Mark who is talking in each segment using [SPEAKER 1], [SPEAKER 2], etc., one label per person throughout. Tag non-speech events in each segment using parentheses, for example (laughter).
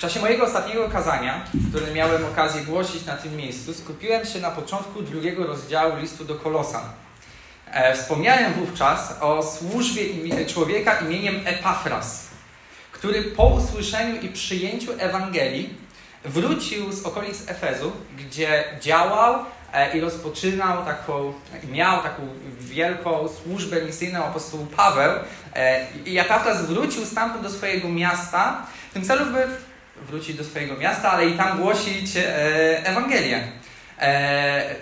[SPEAKER 1] czasie mojego ostatniego kazania, które miałem okazję głosić na tym miejscu, skupiłem się na początku drugiego rozdziału listu do Kolosan. E, wspomniałem wówczas o służbie człowieka imieniem Epafras, który po usłyszeniu i przyjęciu Ewangelii wrócił z okolic Efezu, gdzie działał e, i rozpoczynał taką, miał taką wielką służbę misyjną apostołu Paweł. E, I Epafras wrócił stamtąd do swojego miasta, w tym celu, by wrócić do swojego miasta, ale i tam głosić Ewangelię.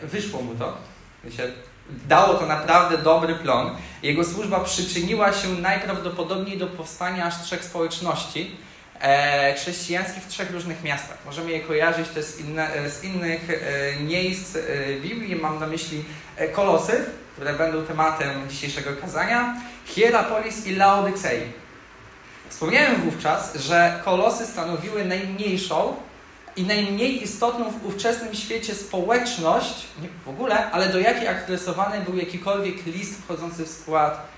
[SPEAKER 1] Wyszło mu to. Wiecie, dało to naprawdę dobry plon. Jego służba przyczyniła się najprawdopodobniej do powstania aż trzech społeczności e, chrześcijańskich w trzech różnych miastach. Możemy je kojarzyć też z, inne, e, z innych e, miejsc e, Biblii. Mam na myśli e, Kolosy, które będą tematem dzisiejszego kazania, Hierapolis i Laodycei. Wspomniałem wówczas, że Kolosy stanowiły najmniejszą i najmniej istotną w ówczesnym świecie społeczność, nie w ogóle, ale do jakiej adresowany był jakikolwiek list wchodzący w skład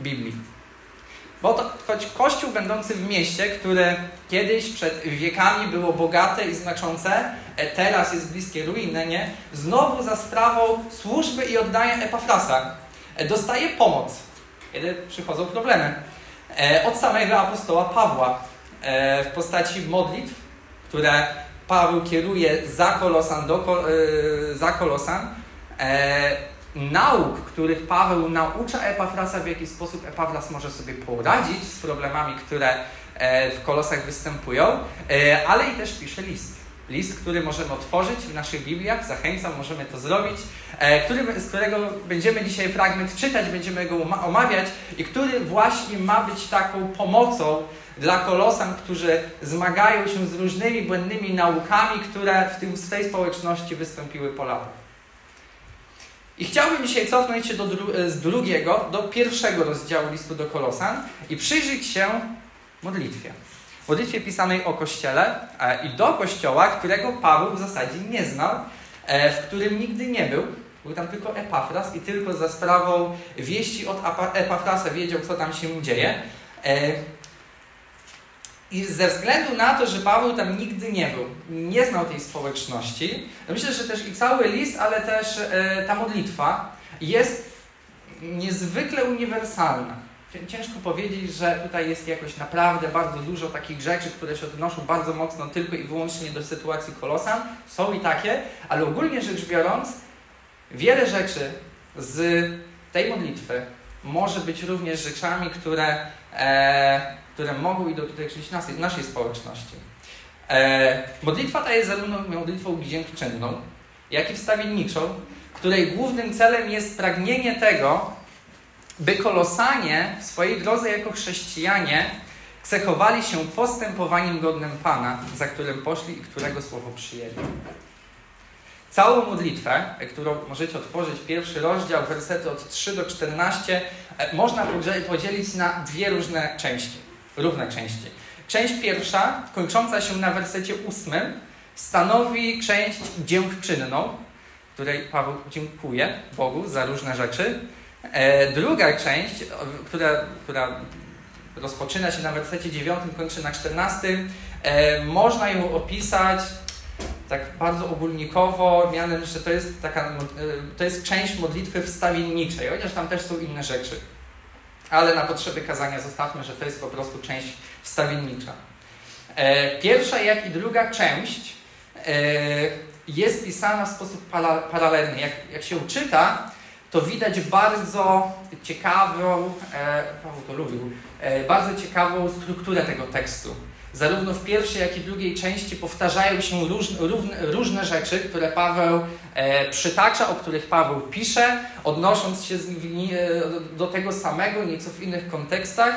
[SPEAKER 1] Biblii. Bo to choć kościół będący w mieście, które kiedyś przed wiekami było bogate i znaczące, e, teraz jest bliskie ruiny, nie? Znowu za sprawą służby i oddania Epafrasa e, dostaje pomoc, kiedy przychodzą problemy. E, od samego apostoła Pawła w postaci modlitw, które Paweł kieruje za Kolosan, do, yy, za Kolosan e, nauk, których Paweł naucza Epafrasa, w jaki sposób Epafras może sobie poradzić z problemami, które e, w Kolosach występują, e, ale i też pisze list. List, który możemy otworzyć w naszych Bibliach, zachęcam, możemy to zrobić, e, który, z którego będziemy dzisiaj fragment czytać, będziemy go omawiać i który właśnie ma być taką pomocą dla kolosan, którzy zmagają się z różnymi błędnymi naukami, które w, tym, tej społeczności wystąpiły po latach. I chciałbym dzisiaj cofnąć się do dru z drugiego do pierwszego rozdziału listu do Kolosan i przyjrzeć się modlitwie. Modlitwie pisanej o Kościele e, i do Kościoła, którego Paweł w zasadzie nie znał, e, w którym nigdy nie był. Był tam tylko Epafras i tylko za sprawą wieści od Epafrasa wiedział, co tam się dzieje. E, i ze względu na to, że Paweł tam nigdy nie był, nie znał tej społeczności, myślę, że też i cały list, ale też ta modlitwa jest niezwykle uniwersalna. Ciężko powiedzieć, że tutaj jest jakoś naprawdę bardzo dużo takich rzeczy, które się odnoszą bardzo mocno tylko i wyłącznie do sytuacji Kolosan. Są i takie, ale ogólnie rzecz biorąc, wiele rzeczy z tej modlitwy może być również rzeczami, które e, które mogą i dotyczyć naszej, naszej społeczności. E, modlitwa ta jest zarówno modlitwą dziękczynną, jak i wstawienniczą, której głównym celem jest pragnienie tego, by kolosanie w swojej drodze jako chrześcijanie cechowali się postępowaniem godnym Pana, za którym poszli i którego słowo przyjęli. Całą modlitwę, którą możecie otworzyć, pierwszy rozdział, wersety od 3 do 14, e, można podzielić na dwie różne części równe części. Część pierwsza, kończąca się na wersecie ósmym, stanowi część dziękczynną, której Paweł dziękuje Bogu za różne rzeczy. E, druga część, która, która rozpoczyna się na wersecie dziewiątym, kończy na czternastym, e, można ją opisać tak bardzo ogólnikowo, mianem, że to jest, taka, e, to jest część modlitwy wstawienniczej, chociaż tam też są inne rzeczy ale na potrzeby kazania zostawmy, że to jest po prostu część wstawiennicza. Pierwsza, jak i druga część jest pisana w sposób paralelny. Jak, jak się czyta, to widać bardzo ciekawą, e, Paweł to lubił, bardzo ciekawą strukturę tego tekstu. Zarówno w pierwszej, jak i drugiej części powtarzają się różne, różne rzeczy, które Paweł e, przytacza, o których Paweł pisze, odnosząc się e, do tego samego, nieco w innych kontekstach.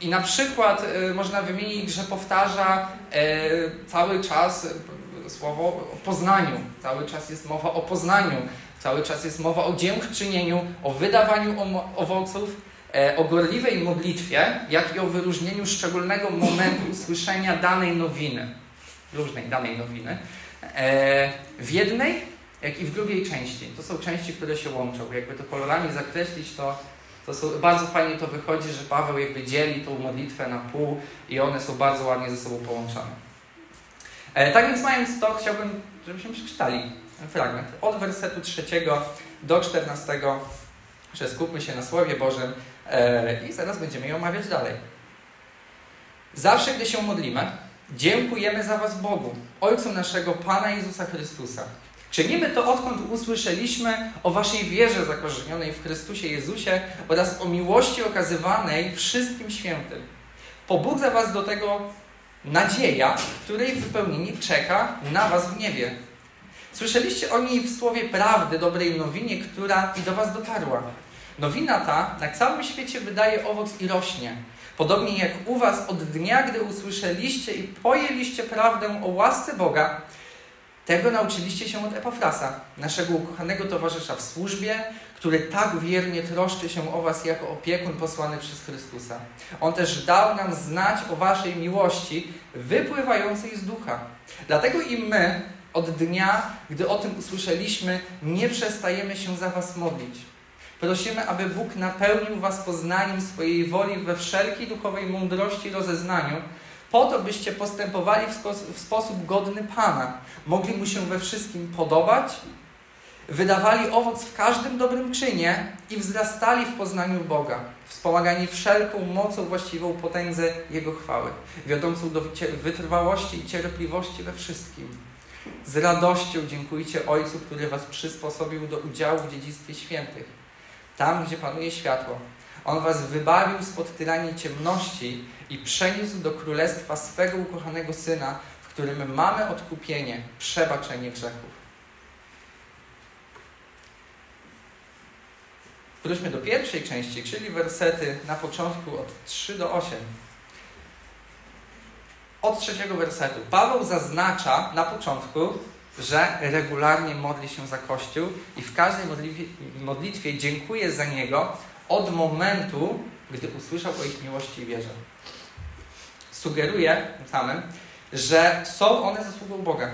[SPEAKER 1] I na przykład e, można wymienić, że powtarza e, cały czas słowo o poznaniu, cały czas jest mowa o poznaniu, cały czas jest mowa o dziękczynieniu, o wydawaniu owoców E, o gorliwej modlitwie, jak i o wyróżnieniu szczególnego momentu usłyszenia danej nowiny, różnej danej nowiny, e, w jednej, jak i w drugiej części. To są części, które się łączą. Jakby to kolorami zakreślić, to, to są, bardzo fajnie to wychodzi, że Paweł jakby dzieli tą modlitwę na pół i one są bardzo ładnie ze sobą połączone. E, tak więc mając to, chciałbym, żebyśmy przeczytali fragment od wersetu trzeciego do czternastego, że skupmy się na Słowie Bożym e, i zaraz będziemy je omawiać dalej. Zawsze, gdy się modlimy, dziękujemy za Was Bogu, Ojcu naszego Pana Jezusa Chrystusa. Czynimy to, odkąd usłyszeliśmy o Waszej wierze zakorzenionej w Chrystusie Jezusie oraz o miłości okazywanej wszystkim świętym. Pobudza Was do tego nadzieja, której wypełnienie czeka na Was w niebie. Słyszeliście o niej w słowie prawdy, dobrej nowinie, która i do Was dotarła. Nowina ta na całym świecie wydaje owoc i rośnie. Podobnie jak u Was od dnia, gdy usłyszeliście i pojęliście prawdę o łasce Boga, tego nauczyliście się od Epafrasa, naszego ukochanego towarzysza w służbie, który tak wiernie troszczy się o Was jako opiekun posłany przez Chrystusa. On też dał nam znać o Waszej miłości wypływającej z ducha. Dlatego i my od dnia, gdy o tym usłyszeliśmy, nie przestajemy się za Was modlić. Prosimy, aby Bóg napełnił Was poznaniem swojej woli we wszelkiej duchowej mądrości i rozeznaniu, po to, byście postępowali w, w sposób godny Pana, mogli Mu się we wszystkim podobać, wydawali owoc w każdym dobrym czynie i wzrastali w poznaniu Boga, wspomagani wszelką mocą właściwą potędze Jego chwały, wiodącą do wytrwałości i cierpliwości we wszystkim. Z radością dziękujcie Ojcu, który Was przysposobił do udziału w dziedzictwie świętych, tam, gdzie panuje światło. On Was wybawił spod tyranii ciemności i przeniósł do królestwa swego ukochanego Syna, w którym mamy odkupienie, przebaczenie grzechów. Wróćmy do pierwszej części, czyli wersety na początku od 3 do 8. Od trzeciego wersetu. Paweł zaznacza na początku, że regularnie modli się za Kościół i w każdej modlitwie, dziękuję za niego od momentu, gdy usłyszał o ich miłości i wierze. Sugeruje tym samym, że są one zasługą Boga.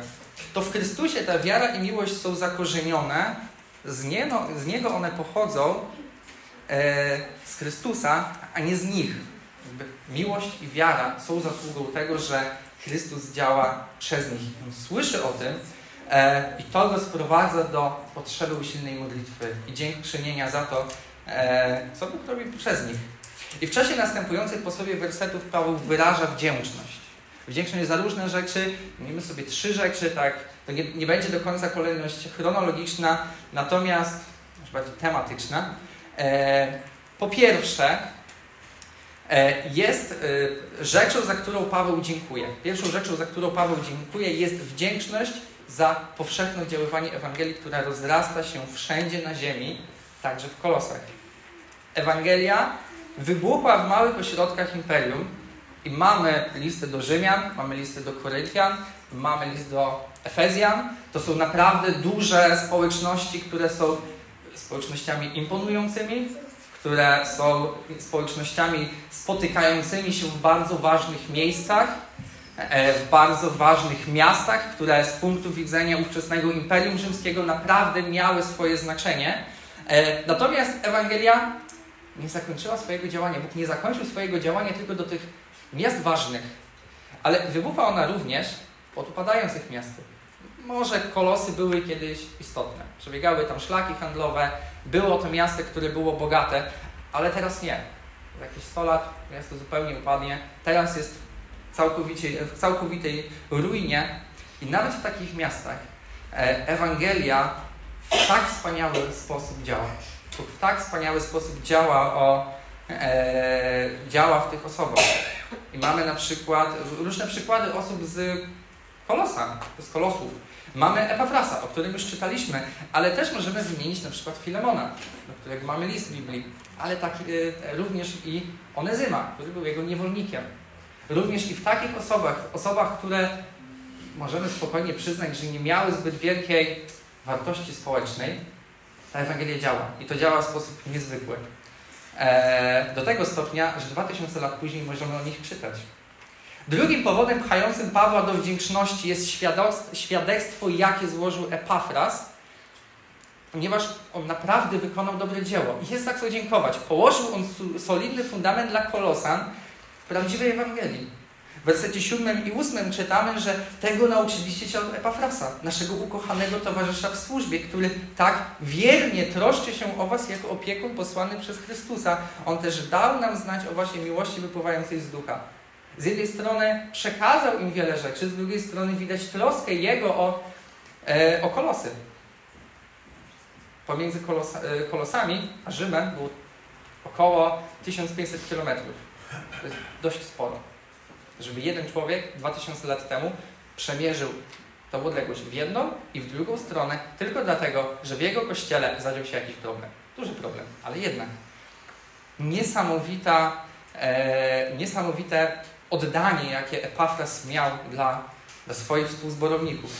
[SPEAKER 1] To w Chrystusie ta wiara i miłość są zakorzenione, z Niego, z niego one pochodzą e, z Chrystusa, a nie z nich. Jakby miłość i wiara są zasługą tego, że Chrystus działa przez nich. On słyszy o tym e, i to go sprowadza do potrzeby usilnej modlitwy i dziękczynienia za to, e, co Bóg robi przez nich. I w czasie następujących po sobie wersetów Paweł wyraża wdzięczność. Wdzięczność za różne rzeczy. Miejmy sobie trzy rzeczy, tak. To nie, nie będzie do końca kolejność chronologiczna, natomiast już bardziej tematyczna. E, po pierwsze, jest e, rzeczą, za którą Paweł dziękuje. Pierwszą rzeczą, za którą Paweł dziękuje, jest wdzięczność za powszechne oddziaływanie Ewangelii, która rozrasta się wszędzie na ziemi, także w Kolosach. Ewangelia wybuchła w małych ośrodkach imperium i mamy listę do Rzymian, mamy listę do Koryntian, mamy list do Efezjan. To są naprawdę duże społeczności, które są społecznościami imponującymi, które są społecznościami spotykającymi się w bardzo ważnych miejscach, e, w bardzo ważnych miastach, które z punktu widzenia ówczesnego Imperium Rzymskiego naprawdę miały swoje znaczenie. E, natomiast Ewangelia nie zakończyła swojego działania. Bóg nie zakończył swojego działania tylko do tych miast ważnych, ale wybuchła ona również w podupadających miastach. Może kolosy były kiedyś istotne. Przebiegały tam szlaki handlowe, było to miasto, które było bogate, ale teraz nie. Za jakieś 100 lat miasto zupełnie upadnie. Teraz jest w całkowitej ruinie i nawet w takich miastach e, Ewangelia w tak wspaniały sposób działa. W tak wspaniały sposób działa, o, e, działa w tych osobach. I mamy na przykład różne przykłady osób z Kolosa, z Kolosów Mamy Epafrasa, o którym już czytaliśmy, ale też możemy wymienić na przykład Filemona, do którego mamy list Biblii, ale tak, e, również i Onezyma, który był jego niewolnikiem. Również i w takich osobach, osobach, które możemy spokojnie przyznać, że nie miały zbyt wielkiej wartości społecznej, ta Ewangelia działa. I to działa w sposób niezwykły. E, do tego stopnia, że 2000 lat później możemy o nich czytać. Drugim powodem pchającym Pawła do wdzięczności jest świadectwo, jakie złożył Epafras, ponieważ on naprawdę wykonał dobre dzieło. I jest za co dziękować. Położył on solidny fundament dla Kolosan w prawdziwej Ewangelii. W wersecie 7 i 8 czytamy, że tego nauczyliście się od Epafrasa, naszego ukochanego towarzysza w służbie, który tak wiernie troszczy się o Was jako opiekun posłany przez Chrystusa. On też dał nam znać o Waszej miłości wypływającej z ducha. Z jednej strony przekazał im wiele rzeczy, z drugiej strony widać troskę Jego o, e, o kolosy. Pomiędzy kolos, e, kolosami a Rzymem było około 1500 km. To jest dość sporo. Żeby jeden człowiek 2000 lat temu przemierzył tą odległość w jedną i w drugą stronę tylko dlatego, że w jego kościele zadział się jakiś problem. Duży problem, ale jednak. Niesamowita, e, niesamowite oddanie, jakie Epafras miał dla, dla swoich współzborowników.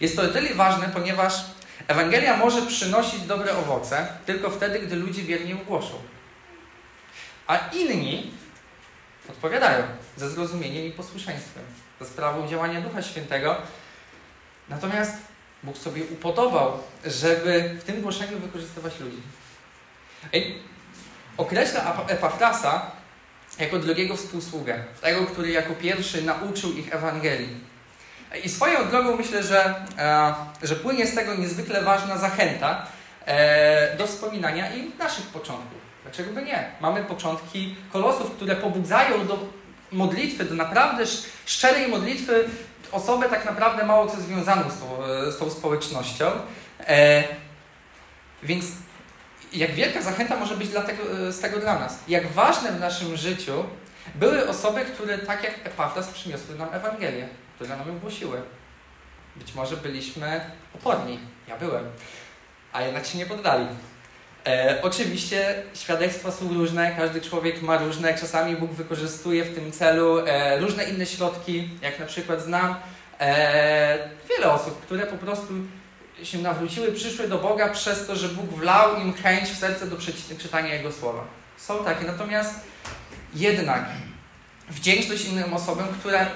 [SPEAKER 1] Jest to o tyle ważne, ponieważ Ewangelia może przynosić dobre owoce tylko wtedy, gdy ludzie wiernie głoszą. A inni odpowiadają ze zrozumieniem i posłuszeństwem, za sprawą działania Ducha Świętego. Natomiast Bóg sobie upodobał, żeby w tym głoszeniu wykorzystywać ludzi. I określa Epafrasa jako drugiego współsługę, tego, który jako pierwszy nauczył ich Ewangelii. I swoją drogą myślę, że, e, że płynie z tego niezwykle ważna zachęta e, do wspominania i naszych początków. Dlaczego by nie? Mamy początki kolosów, które pobudzają do modlitwy, do naprawdę szczerej modlitwy osobę tak naprawdę mało co związaną z tą, e, z tą społecznością. Więc jak wielka zachęta może być dlatego, z tego dla nas. Jak ważne w naszym życiu były osoby, które tak jak Epafras przyniosły nam Ewangelię które nam ją głosiły. Być może byliśmy oporni, ja byłem, a jednak się nie poddali. E, oczywiście świadectwa są różne, każdy człowiek ma różne, czasami Bóg wykorzystuje w tym celu e, różne inne środki, jak na przykład znam e, wiele osób, które po prostu się nawróciły, przyszły do Boga przez to, że Bóg wlał im chęć w serce do czytania Jego Słowa. Są takie, natomiast jednak wdzięczność innym osobom, które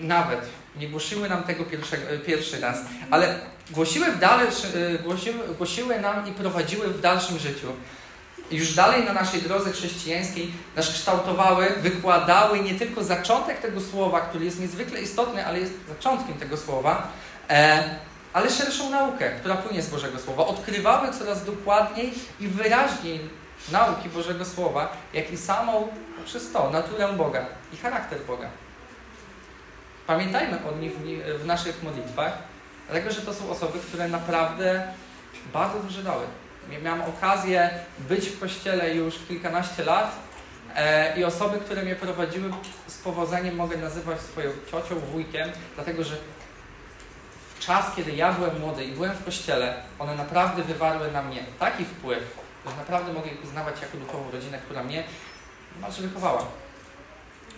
[SPEAKER 1] nawet nie głosiły nam tego pierwszy, raz, ale głosiły, w dalszy, e, głosiły, głosiły nam i prowadziły w dalszym życiu. Już dalej na naszej drodze chrześcijańskiej nas kształtowały, wykładały nie tylko zaczątek tego słowa, który jest niezwykle istotny, ale jest zaczątkiem tego słowa, e, ale szerszą naukę, która płynie z Bożego Słowa. Odkrywały coraz dokładniej i wyraźniej nauki Bożego Słowa, jak i samą, przez to, naturę Boga i charakter Boga. Pamiętajmy o nich w naszych modlitwach, dlatego że to są osoby, które naprawdę bardzo dużo dały. Miałem okazję być w kościele już kilkanaście lat e, i osoby, które mnie prowadziły z powodzeniem mogę nazywać swoją ciocią, wujkiem, dlatego że czas, kiedy ja byłem młody i byłem w kościele, one naprawdę wywarły na mnie taki wpływ, że naprawdę mogę ich uznawać jako duchową rodzinę, która mnie niemalże wychowała.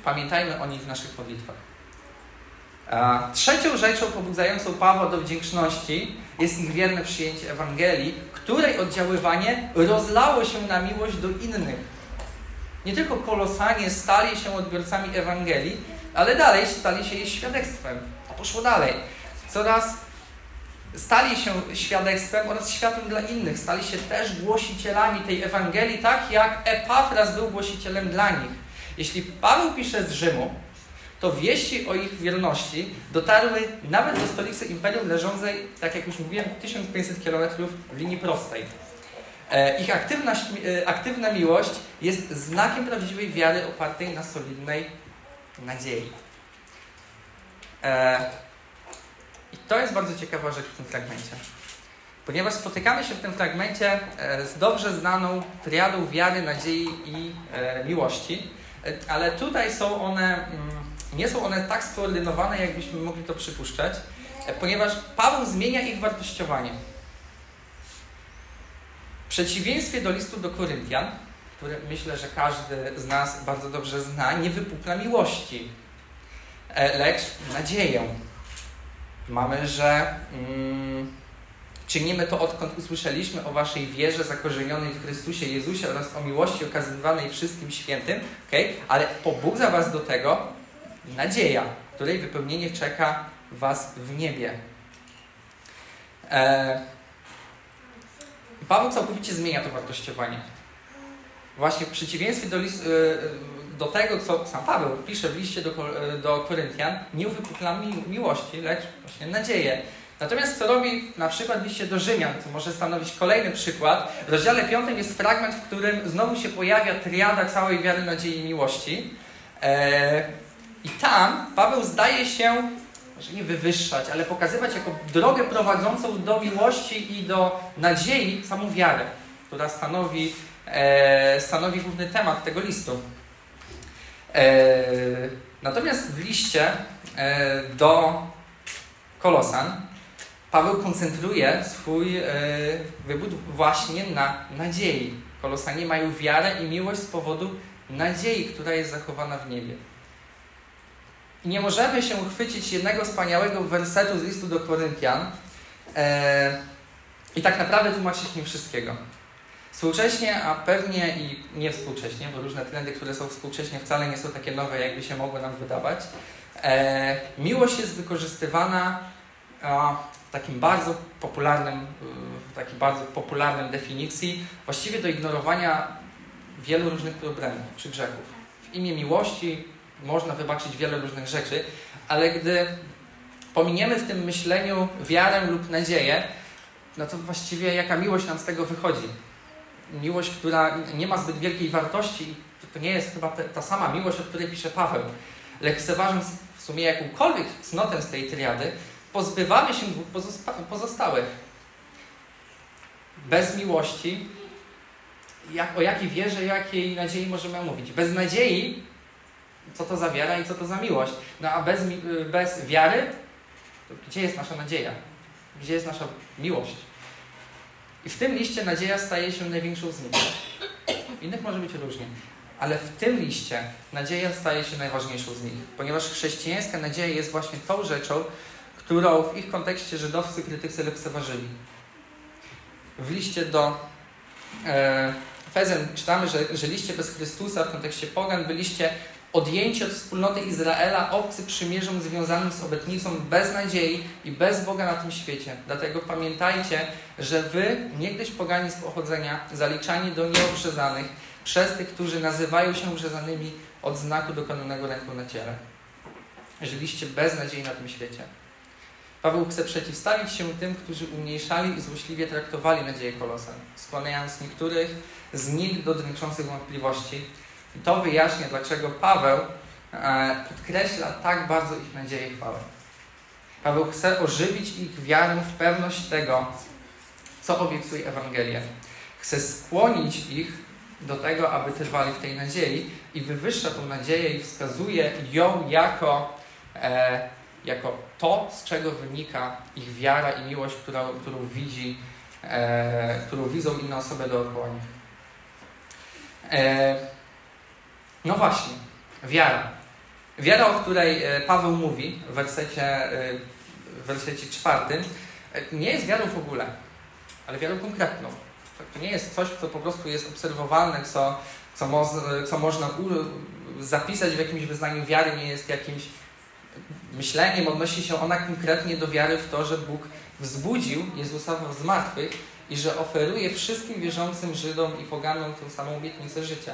[SPEAKER 1] Pamiętajmy o nich w naszych modlitwach. Trzecią rzeczą pobudzającą Pawła do wdzięczności jest ich wierne przyjęcie Ewangelii, której oddziaływanie rozlało się na miłość do innych. Nie tylko kolosanie stali się odbiorcami Ewangelii, ale dalej stali się jej świadectwem. A poszło dalej. Coraz stali się świadectwem oraz światłem dla innych. Stali się też głosicielami tej Ewangelii, tak jak Epafras był głosicielem dla nich. Jeśli Paweł pisze z Rzymu, to wieści o ich wierności dotarły nawet do stolicy imperium leżącej, tak jak już mówiłem, 1500 km w linii prostej. E, ich aktywna, e, aktywna miłość jest znakiem prawdziwej wiary opartej na solidnej nadziei. E, to jest bardzo ciekawa rzecz w tym fragmencie. Ponieważ spotykamy się w tym fragmencie z dobrze znaną triadą wiary, nadziei i miłości, ale tutaj są one mm, nie są one tak skoordynowane, jakbyśmy mogli to przypuszczać, e, ponieważ Paweł zmienia ich wartościowanie. W przeciwieństwie do listu do Koryntian, który myślę, że każdy z nas bardzo dobrze zna, nie wypukla miłości, e, lecz nadzieję. Mamy, że mm, czynimy to odkąd usłyszeliśmy o Waszej wierze zakorzenionej w Chrystusie Jezusie oraz o miłości okazywanej wszystkim świętym, okay? ale pobudza Was do tego, nadzieja, której wypełnienie czeka Was w niebie. E... Paweł całkowicie zmienia to wartościowanie. Właśnie w przeciwieństwie do, list, e, do tego, co sam Paweł pisze w liście do, do Koryntian, nie uwypukla mi, miłości, lecz właśnie nadzieję. Natomiast co robi na przykład liście do Rzymian, co może stanowić kolejny przykład. W rozdziale 5 jest fragment, w którym znowu się pojawia triada całej wiary, nadziei i miłości. Eee, I tam Paweł zdaje się, może nie wywyższać, ale pokazywać jako drogę prowadzącą do miłości i do nadziei samą wiarę, która stanowi, e, stanowi główny temat tego listu. E, natomiast w liście e, do Kolosan Paweł koncentruje swój e, wybór właśnie na nadziei. Kolosanie mają wiarę i miłość z powodu nadziei, która jest zachowana w niebie. I nie możemy się uchwycić jednego wspaniałego wersetu z listu do Koryntian i tak naprawdę tłumaczyć nim wszystkiego. Współcześnie, a pewnie i nie współcześnie, bo różne trendy, które są współcześnie, wcale nie są takie nowe, jakby się mogło nam wydawać. E, miłość jest wykorzystywana w takim bardzo popularnym, w takiej bardzo popularnym definicji, właściwie do ignorowania wielu różnych problemów czy grzechów. W imię miłości można wybaczyć wiele różnych rzeczy, ale gdy pominiemy w tym myśleniu wiarę lub nadzieję, no to właściwie jaka miłość nam z tego wychodzi? Miłość, która nie ma zbyt wielkiej wartości, to nie jest chyba ta sama miłość, o której pisze Paweł. Lekceważąc w sumie jakąkolwiek cnotę z tej triady, pozbywamy się dwóch pozostałych. Bez miłości, jak, o jakiej wierze, jakiej nadziei możemy mówić? Bez nadziei, co to za wiara i co to za miłość? No a bez, bez wiary, gdzie jest nasza nadzieja? Gdzie jest nasza miłość? I w tym liście nadzieja staje się największą z nich. W innych może być różnie. Ale w tym liście nadzieja staje się najważniejszą z nich, ponieważ chrześcijańska nadzieja jest właśnie tą rzeczą, którą w ich kontekście żydowscy krytycy lekceważyli. W liście do e, czytamy, że, że liście bez Chrystusa w kontekście pogan byliście odjęci od wspólnoty Izraela, obcy przymierzom związanym z obietnicą bez nadziei i bez Boga na tym świecie. Dlatego pamiętajcie, że wy, niegdyś pogani z pochodzenia, zaliczani do nieobrzezanych, przez tych, którzy nazywają się obrzezanymi od znaku dokonanego ręką na ciele. Żyliście bez nadziei na tym świecie. Paweł chce przeciwstawić się tym, którzy umniejszali i złośliwie traktowali nadzieję Kolosan, skłaniając niektórych z nich do dręczących wątpliwości. I to wyjaśnia, dlaczego Paweł e, podkreśla tak bardzo ich nadzieję i chwałę. Paweł chce ożywić ich wiarę w pewność tego, co obiecuje Ewangelia. Chce skłonić ich do tego, aby trwali w tej nadziei i wywyższa tą nadzieję i wskazuje ją jako e, jako to, z czego wynika ich wiara i miłość, którą, którą widzi, e, którą widzą inne osoby dookoła nich. E, no właśnie, wiara. Wiara, o której e, Paweł mówi w wersecie, e, w wersecie czwartym, e, nie jest wiarą w ogóle, ale wiarą konkretną. To nie jest coś, co po prostu jest obserwowalne, co, co, mo co można zapisać w jakimś wyznaniu wiary, nie jest jakimś myśleniem odnosi się ona konkretnie do wiary w to, że Bóg wzbudził Jezusa z martwych i że oferuje wszystkim wierzącym Żydom i poganom tę samą obietnicę życia.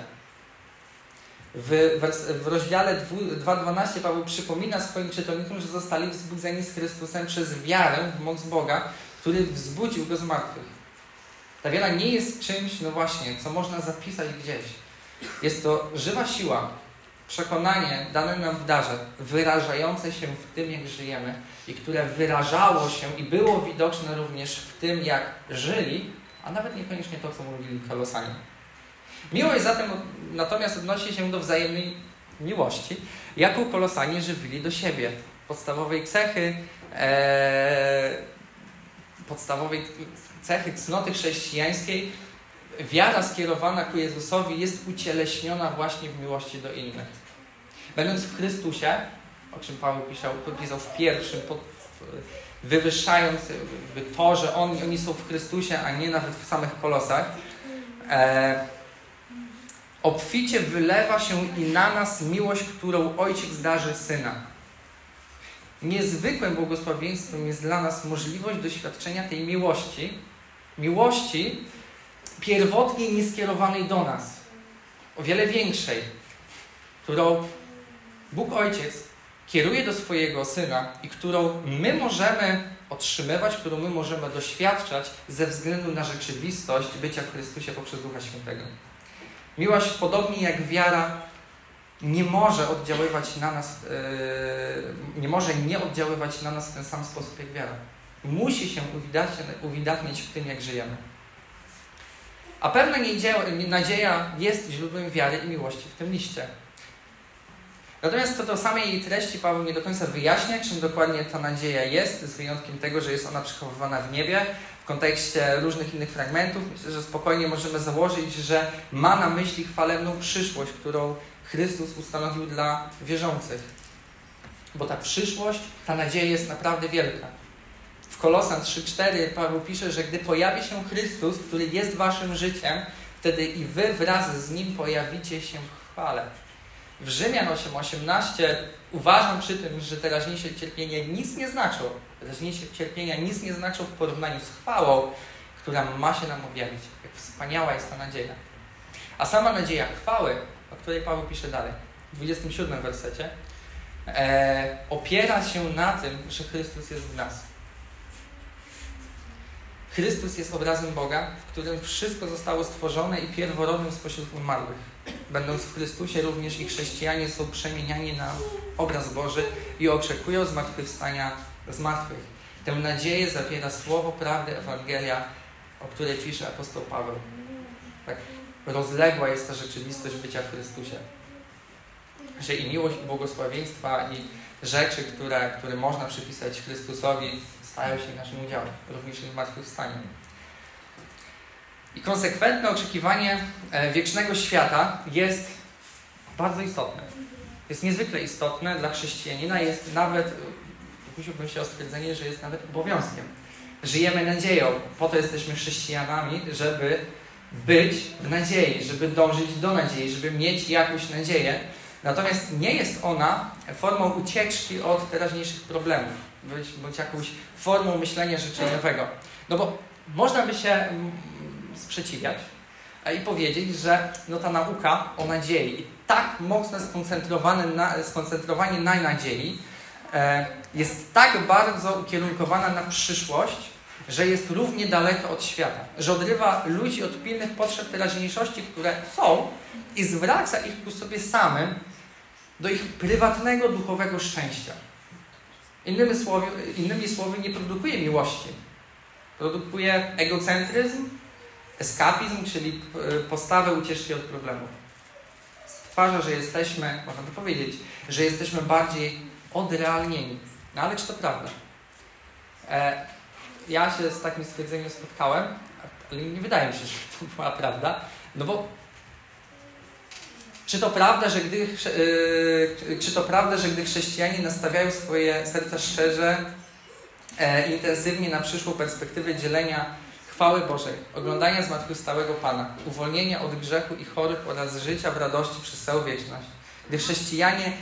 [SPEAKER 1] W, w rozdziale 2.12 Paweł przypomina swoim czytelnikom, że zostali wzbudzeni z Chrystusem przez wiarę w moc Boga, który wzbudził go z martwych. Ta wiara nie jest czymś, no właśnie, co można zapisać gdzieś. Jest to żywa siła, przekonanie dane nam w darze, wyrażające się w tym, jak żyjemy i które wyrażało się i było widoczne również w tym, jak żyli, a nawet niekoniecznie to, co mówili kolosanie. Miłość zatem natomiast odnosi się do wzajemnej miłości, jaką kolosanie żywili do siebie. Podstawowej cechy, e, podstawowej cechy cnoty chrześcijańskiej, wiara skierowana ku Jezusowi jest ucieleśniona właśnie w miłości do innych. Będąc w Chrystusie, o czym Paweł pisał, pisał w pierwszym, pod, wywyższając to, że oni, są w Chrystusie, a nie nawet w samych kolosach, e, obficie wylewa się i na nas miłość, którą Ojciec darzy Syna. Niezwykłym błogosławieństwem jest dla nas możliwość doświadczenia tej miłości, miłości pierwotnie nieskierowanej do nas, o wiele większej, którą Bóg Ojciec kieruje do swojego Syna i którą my możemy otrzymywać, którą my możemy doświadczać ze względu na rzeczywistość bycia w Chrystusie poprzez Ducha Świętego. Miłość, podobnie jak wiara, nie może oddziaływać na nas, yy, nie może nie oddziaływać na nas w ten sam sposób jak wiara. Musi się uwidatniać w tym, jak żyjemy. A pewna nadzieja jest źródłem wiary i miłości w tym liście. Natomiast co do samej jej treści Paweł nie do końca wyjaśnia, czym dokładnie ta nadzieja jest, z wyjątkiem tego, że jest ona przechowywana w niebie. W kontekście różnych innych fragmentów myślę, że spokojnie możemy założyć, że ma na myśli chwalebną przyszłość, którą Chrystus ustanowił dla wierzących. Bo ta przyszłość, ta nadzieja jest naprawdę wielka. W Kolosan 3:4 Paweł pisze, że gdy pojawi się Chrystus, który jest waszym życiem, wtedy i wy wraz z nim pojawicie się w chwale. W Rzymian 8:18 uważam przy tym, że teraźniejsze cierpienia nic nie znaczą. Teraźniejsze cierpienia nic nie znaczą w porównaniu z chwałą, która ma się nam objawić. Jak wspaniała jest ta nadzieja. A sama nadzieja chwały, o której Paweł pisze dalej, w 27 wersecie, e, opiera się na tym, że Chrystus jest w nas. Chrystus jest obrazem Boga, w którym wszystko zostało stworzone i pierworodnym spośród umarłych. Będąc w Chrystusie, również i chrześcijanie są przemieniani na obraz Boży i oczekują zmartwychwstania z martwych. Tę nadzieję zawiera słowo prawdy Ewangelia, o której pisze apostoł Paweł. Tak rozległa jest ta rzeczywistość bycia w Chrystusie. Że i miłość, i błogosławieństwa, i rzeczy, które, które można przypisać Chrystusowi, stają się naszym udziałem, również i zmartwychwstaniu. I konsekwentne oczekiwanie e, wiecznego świata jest bardzo istotne. Jest niezwykle istotne dla chrześcijanina, jest nawet, kusiłbym się o stwierdzenie, że jest nawet obowiązkiem. Żyjemy nadzieją, po to jesteśmy chrześcijanami, żeby być w nadziei, żeby dążyć do nadziei, żeby mieć jakąś nadzieję. Natomiast nie jest ona formą ucieczki od teraźniejszych problemów, bądź, bądź jakąś formą myślenia życzeniowego. No bo można by się sprzeciwiać i powiedzieć, że no ta nauka o nadziei, tak mocno skoncentrowane na, skoncentrowanie na nadziei, e, jest tak bardzo ukierunkowana na przyszłość, że jest równie daleko od świata, że odrywa ludzi od pilnych potrzeb teraźniejszości, które są i zwraca ich ku sobie samym do ich prywatnego, duchowego szczęścia. Innymi słowy, innymi słowy nie produkuje miłości. Produkuje egocentryzm, eskapizm, czyli e, postawę ucieczki od problemów. Stwarza, że jesteśmy, można to powiedzieć, że jesteśmy bardziej odrealnieni. No ale czy to prawda? E, ja się z takim stwierdzeniem spotkałem, ale nie wydaje mi się, że to była prawda, no bo czy to prawda, że gdy, yy, czy to prawda, że gdy chrześcijanie nastawiają swoje serca szczerze, e, intensywnie na przyszłą perspektywę dzielenia chwały Bożej, oglądania zmartwychwstałego Pana, uwolnienia od grzechu i chorych oraz życia w radości przez całą wieczność. Gdy chrześcijanie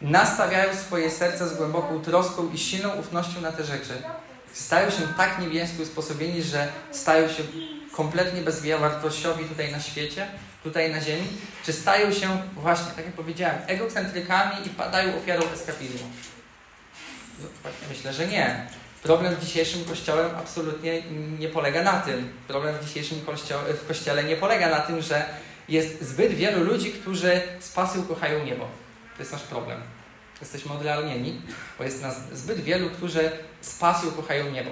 [SPEAKER 1] nastawiają swoje serca z głęboką troską i silną ufnością na te rzeczy, stają się tak niebiesko usposobieni, że stają się kompletnie bezwartościowi tutaj na świecie, tutaj na ziemi, czy stają się właśnie, tak jak powiedziałem, egocentrykami i padają ofiarą eskapizmu? Myślę, że nie. Problem w dzisiejszym kościele absolutnie nie polega na tym. Problem w dzisiejszym kościele, w kościele nie polega na tym, że jest zbyt wielu ludzi, którzy z kochają niebo. To jest nasz problem. Jesteśmy odrealnieni, bo jest nas zbyt wielu, którzy z kochają niebo.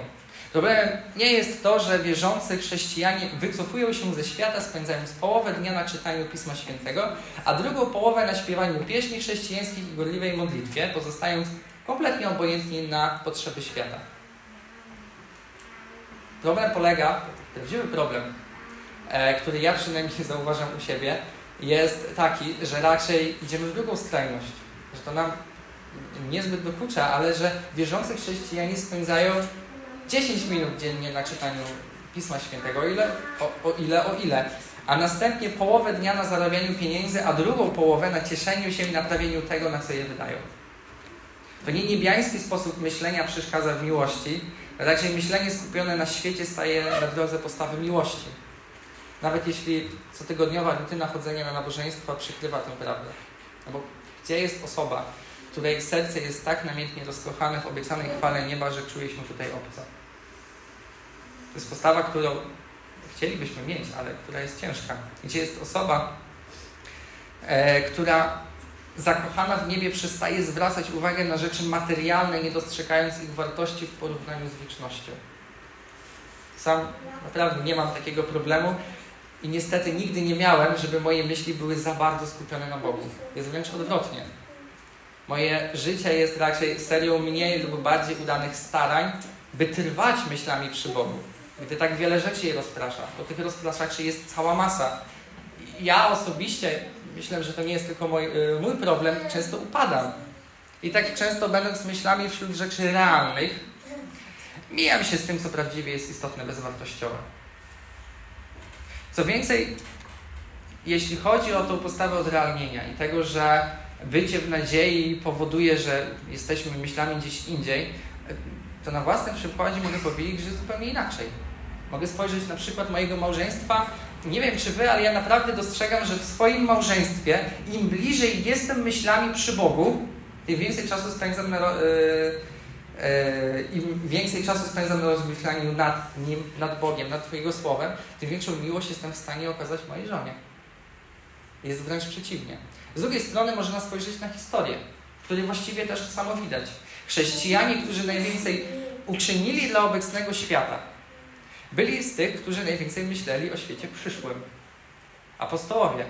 [SPEAKER 1] Problemem nie jest to, że wierzący chrześcijanie wycofują się ze świata, spędzając połowę dnia na czytaniu Pisma Świętego, a drugą połowę na śpiewaniu pieśni chrześcijańskich i gorliwej modlitwie, pozostając kompletnie obojętni na potrzeby świata. Problem polega, prawdziwy problem, e, który ja przynajmniej (laughs) zauważam u siebie, jest taki, że raczej idziemy w drugą skrajność. Że to nam niezbyt dokucza, ale że wierzący chrześcijanie spędzają 10 minut dziennie na czytaniu Pisma Świętego, o ile, o, o ile, o ile, a następnie połowę dnia na zarabianiu pieniędzy, a drugą połowę na cieszeniu się i naprawieniu tego, na co je wydają. To nie niebiański sposób myślenia przeszkadza w miłości, raczej myślenie skupione na świecie staje na drodze postawy miłości. Nawet jeśli cotygodniowa rutyna chodzenia na nabożeństwa przykrywa tę prawdę. No bo Gdzie jest osoba, której serce jest tak namiętnie rozkochane w obiecanej chwale nieba, że czuje się tutaj obca? To jest postawa, którą chcielibyśmy mieć, ale która jest ciężka. Gdzie jest osoba, e, która zakochana w niebie przestaje zwracać uwagę na rzeczy materialne, nie dostrzegając ich wartości w porównaniu z wiecznością. Sam naprawdę nie mam takiego problemu i niestety nigdy nie miałem, żeby moje myśli były za bardzo skupione na Bogu. Jest wręcz odwrotnie. Moje życie jest raczej serią mniej lub bardziej udanych starań, by trwać myślami przy Bogu. Gdy tak wiele rzeczy je rozprasza, bo tych rozpraszaczy jest cała masa. Ja osobiście myślę, że to nie jest tylko mój, y, mój problem, często upadam. I tak często będąc myślami wśród rzeczy realnych, mijam się z tym, co prawdziwie jest istotne, bezwartościowe. Co więcej, jeśli chodzi o tą postawę odrealnienia i tego, że bycie w nadziei powoduje, że jesteśmy myślami gdzieś indziej, to na własnym przykładzie mogę powiedzieć, że zupełnie inaczej. Mogę spojrzeć na przykład mojego małżeństwa. Nie wiem, czy wy, ale ja naprawdę dostrzegam, że w swoim małżeństwie im bliżej jestem myślami przy Bogu, tym więcej czasu spędzam yy, yy, więcej czasu spędzam na rozmyślaniu nad Nim, nad Bogiem, nad Twoim Słowem, tym większą miłość jestem w stanie okazać mojej żonie. Jest wręcz przeciwnie. Z drugiej strony można spojrzeć na historię, w której właściwie też to samo widać. Chrześcijanie, którzy najwięcej uczynili dla obecnego świata, byli z tych, którzy najwięcej myśleli o świecie przyszłym. Apostołowie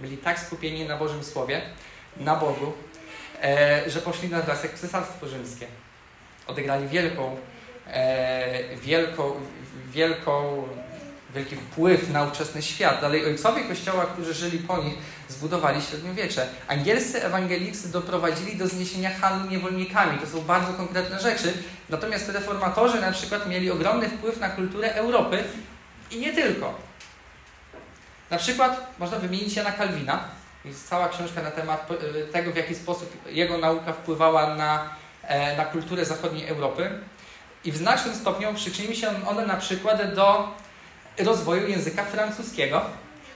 [SPEAKER 1] byli tak skupieni na Bożym Słowie, na Bogu, e, że poszli na wniosek Cesarstwo Rzymskie. Odegrali wielką, e, wielką, wielką wielki wpływ na ówczesny świat. Dalej ojcowie Kościoła, którzy żyli po nich, zbudowali średniowiecze. Angielscy ewangelicy doprowadzili do zniesienia handlu niewolnikami. To są bardzo konkretne rzeczy. Natomiast reformatorzy na przykład mieli ogromny wpływ na kulturę Europy i nie tylko. Na przykład można wymienić Jana Kalwina. Jest cała książka na temat e, tego, w jaki sposób jego nauka wpływała na, e, na kulturę zachodniej Europy. I w znacznym stopniu przyczynił się on na przykład do rozwoju języka francuskiego,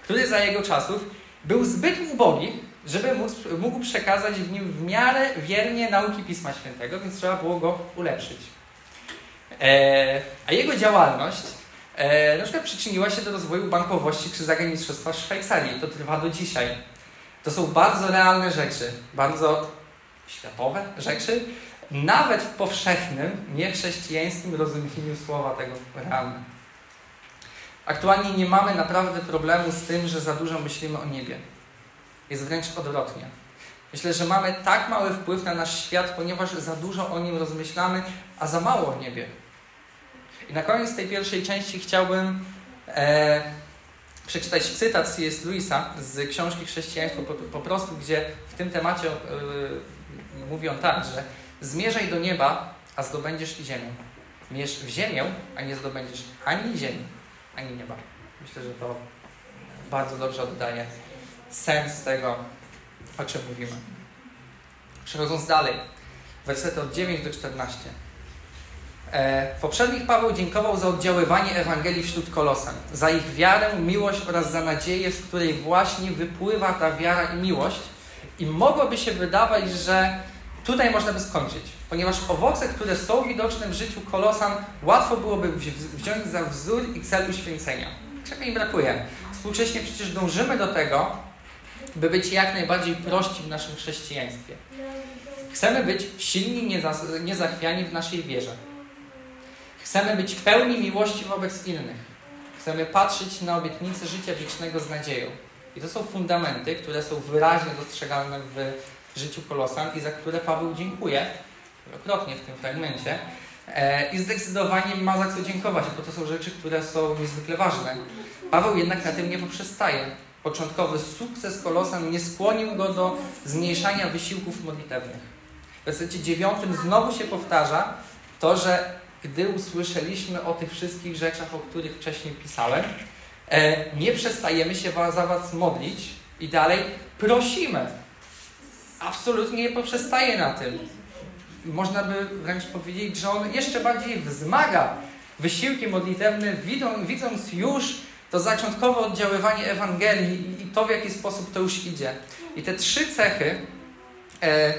[SPEAKER 1] który za jego czasów był zbyt ubogi, żeby móc, mógł przekazać w nim w miarę wiernie nauki Pisma Świętego, więc trzeba było go ulepszyć. E, a jego działalność e, na przykład przyczyniła się do rozwoju bankowości czy zagranicznictwa Szwajcarii. To trwa do dzisiaj. To są bardzo realne rzeczy, bardzo światowe rzeczy, nawet w powszechnym, niechrześcijańskim rozumieniu słowa tego realne. Aktualnie nie mamy naprawdę problemu z tym, że za dużo myślimy o niebie. Jest wręcz odwrotnie. Myślę, że mamy tak mały wpływ na nasz świat, ponieważ za dużo o nim rozmyślamy, a za mało o niebie. I na koniec tej pierwszej części chciałbym e, przeczytać cytat C.S. Lewisa z książki Chrześcijaństwo po, po, prostu, gdzie w tym temacie e, mówi on tak, że zmierzaj do nieba, a zdobędziesz i ziemię. Mierz w ziemię, a nie zdobędziesz ani ziemi ani nieba. Myślę, że to bardzo dobrze oddaje sens tego, o czym mówimy. Przechodząc dalej, wersety od 9 do 14. E, w poprzednich Paweł dziękował za oddziaływanie Ewangelii wśród Kolosan, za ich wiarę, miłość oraz za nadzieję, z której właśnie wypływa ta wiara i miłość. I mogłoby się wydawać, że tutaj można by skończyć, ponieważ owoce, które są widoczne w życiu kolosan, łatwo byłoby wziąć za wzór i cel uświęcenia. Czego im brakuje? Współcześnie przecież dążymy do tego, by być jak najbardziej prości w naszym chrześcijaństwie. Chcemy być silni, niezachwiani w naszej wierze. Chcemy być pełni miłości wobec innych. Chcemy patrzeć na obietnice życia wiecznego z nadzieją. I to są fundamenty, które są wyraźnie dostrzegalne w życiu Kolosan i za które Paweł dziękuje wielokrotnie w tym fragmencie. E, I zdecydowanie ma za co dziękować, bo to są rzeczy, które są niezwykle ważne. Paweł jednak na tym nie poprzestaje. Początkowy sukces Kolosan nie skłonił go do zmniejszania wysiłków modlitewnych. W wersecie dziewiątym znowu się powtarza to, że gdy usłyszeliśmy o tych wszystkich rzeczach, o których wcześniej pisałem, e, nie przestajemy się za Was modlić i dalej prosimy, absolutnie nie poprzestaje na tym. Można by wręcz powiedzieć, że on jeszcze bardziej wzmaga wysiłki modlitewne, widząc już to zaczątkowe oddziaływanie Ewangelii i to, w jaki sposób to już idzie. I te trzy cechy e,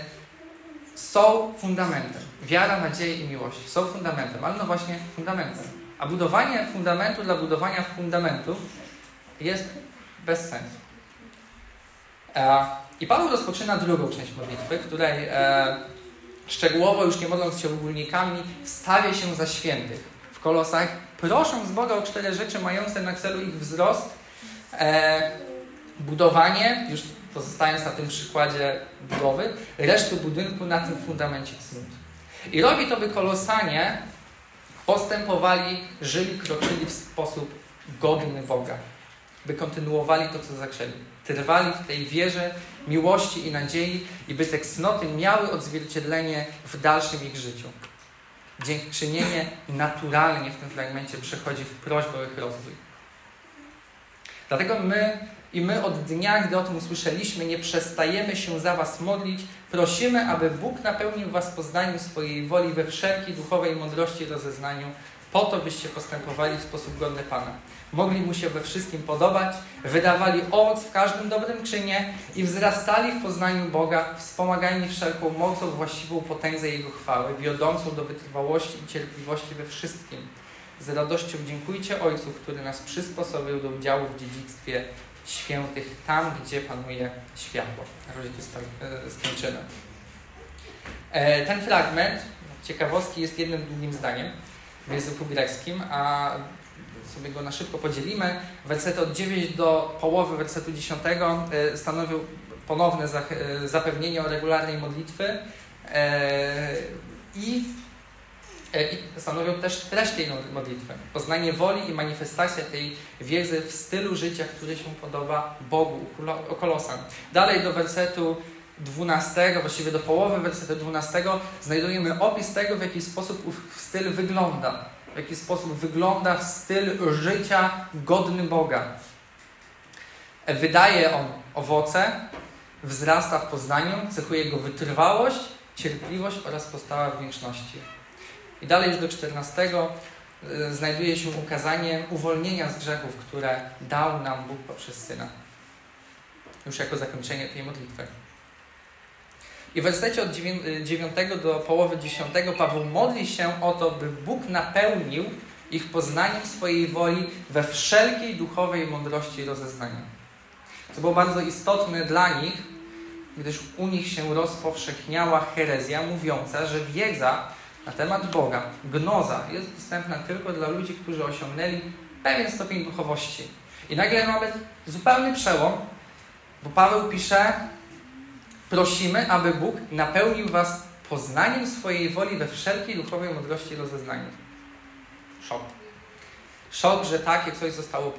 [SPEAKER 1] są fundamentem. Wiara, nadzieja i miłość są fundamentem, ale no właśnie fundamentem. A budowanie fundamentu dla budowania fundamentu jest bez sensu. E, I Paweł rozpoczyna drugą część modlitwy, której e, szczegółowo, już nie modląc się ogólnikami, wstawia się za świętych w kolosach, prosząc Boga o cztery rzeczy mające na celu ich wzrost, e, budowanie, już pozostając na tym przykładzie budowy, reszty budynku na tym fundamencie cnót. I robi to, by kolosanie postępowali, żyli, kroczyli w sposób godny Boga, by kontynuowali to, co zaczęli. Trwali w tej wierze, miłości i nadziei i by te cnoty miały odzwierciedlenie w dalszym ich życiu. Dziękczynienie naturalnie w tym fragmencie przechodzi w prośbę o ich rozwój. Dlatego my i my od dnia, gdy o tym usłyszeliśmy, nie przestajemy się za Was modlić. Prosimy, aby Bóg napełnił Was poznaniem swojej woli we wszelkiej duchowej mądrości i rozeznaniu, po to, byście postępowali w sposób godny Pana. Mogli Mu się we wszystkim podobać, wydawali owoc w każdym dobrym czynie i wzrastali w poznaniu Boga, wspomagani wszelką mocą, właściwą potędze Jego chwały, wiodącą do wytrwałości i cierpliwości we wszystkim. Z radością dziękujcie Ojcu, który nas przysposobił do udziału w dziedzictwie świętych tam, gdzie panuje światło. Razie to e, skończymy. E, ten fragment ciekawostki jest jednym długim zdaniem w języku greckim, a sobie go na szybko podzielimy. Wersety od 9 do połowy wersetu 10 e, stanowią ponowne zapewnienie o regularnej modlitwy i E, i stanowią też treść tej modlitwy. Poznanie woli i manifestacja tej wiedzy w stylu życia, który się podoba Bogu, o Kolosan. Dalej do wersetu 12, właściwie do połowy wersetu 12 znajdujemy opis tego, w jaki sposób ów styl wygląda. W jaki sposób wygląda styl życia godny Boga. Wydaje on owoce, wzrasta w poznaniu, cechuje go wytrwałość, cierpliwość oraz postawa wdzięczności. I dalej już do 14 y, znajduje się ukazanie uwolnienia z grzechów, które dał nam Bóg poprzez Syna. Już jako zakończenie tej modlitwy. I w wersecie od 9 y, do połowy 10 Paweł modli się o to, by Bóg napełnił ich poznaniem swojej woli we wszelkiej duchowej mądrości i rozeznaniu. Co było bardzo istotne dla nich, gdyż u nich się rozpowszechniała herezja mówiąca, że wiedza na temat Boga, gnoza, jest dostępna tylko dla ludzi, którzy osiągnęli pewien stopień duchowości. I nagle mamy zupełny przełom, bo Paweł pisze: Prosimy, aby Bóg napełnił Was poznaniem swojej woli we wszelkiej duchowej mądrości i rozeznaniu. Szok. Szok, że takie coś zostało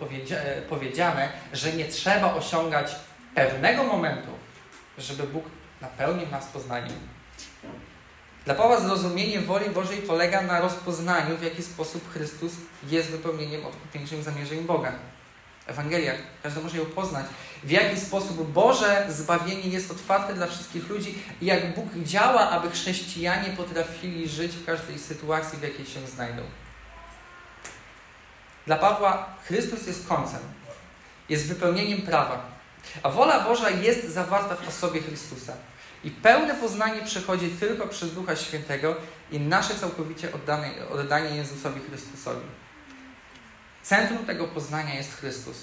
[SPEAKER 1] powiedziane, że nie trzeba osiągać pewnego momentu, żeby Bóg napełnił nas poznaniem. Dla Pawła zrozumienie woli Bożej polega na rozpoznaniu, w jaki sposób Chrystus jest wypełnieniem odkupieńczym zamierzeń Boga. Ewangelia, każdy może ją poznać. W jaki sposób Boże zbawienie jest otwarte dla wszystkich ludzi i jak Bóg działa, aby chrześcijanie potrafili żyć w każdej sytuacji, w jakiej się znajdą. Dla Pawła Chrystus jest końcem, jest wypełnieniem prawa, a wola Boża jest zawarta w osobie Chrystusa. I pełne poznanie przychodzi tylko przez Ducha Świętego i nasze całkowicie oddane, oddanie Jezusowi Chrystusowi. Centrum tego poznania jest Chrystus.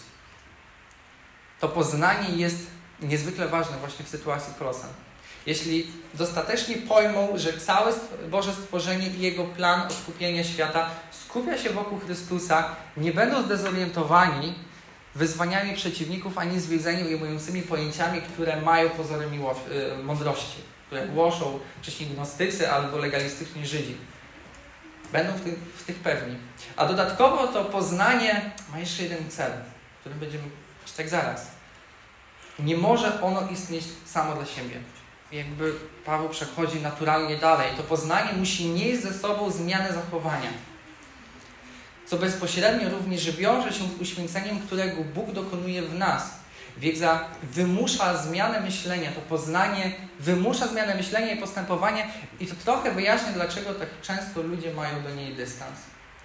[SPEAKER 1] To poznanie jest niezwykle ważne właśnie w sytuacji Kolosan. Jeśli dostatecznie pojmą, że całe Boże stworzenie i Jego plan odkupienia świata skupia się wokół Chrystusa, nie będą zdezorientowani wyzwaniami przeciwników, ani zwiedzeni ujmującymi pojęciami, które mają pozory y, mądrości, które głoszą wcześniej gnostycy albo legalistyczni Żydzi. Będą w, tych, w tych pewni. A dodatkowo to poznanie ma jeszcze jeden cel, którym będziemy czytać zaraz. Nie może ono istnieć samo dla siebie. Jakby Paweł przechodzi naturalnie dalej. To poznanie musi nieść ze sobą zmianę zachowania co bezpośrednio również wiąże się z uświęceniem, którego Bóg dokonuje w nas. Wiedza wymusza zmianę myślenia, to poznanie wymusza zmianę myślenia i postępowanie i to trochę wyjaśnia, dlaczego tak często ludzie mają do niej dystans.